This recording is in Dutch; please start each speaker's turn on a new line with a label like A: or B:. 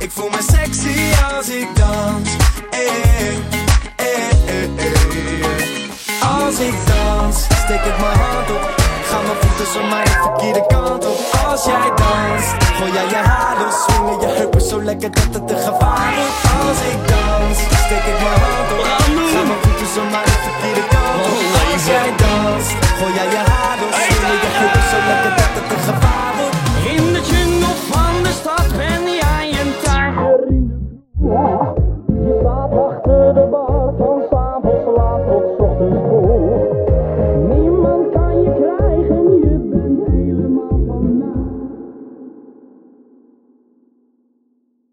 A: Ik voel me sexy als ik dans. Eh, eh, eh, eh. Als ik dans, steek ik mijn hand op. Ga mijn voeten zo maar de verkeerde kant op. Als jij danst, gooi jij je haar los. Swingen je heupen zo lekker dat het te gevaar wordt. Als ik dans, steek ik mijn hand op. Ga mijn voeten zo maar de verkeerde kant op. Oh, als jij danst, gooi jij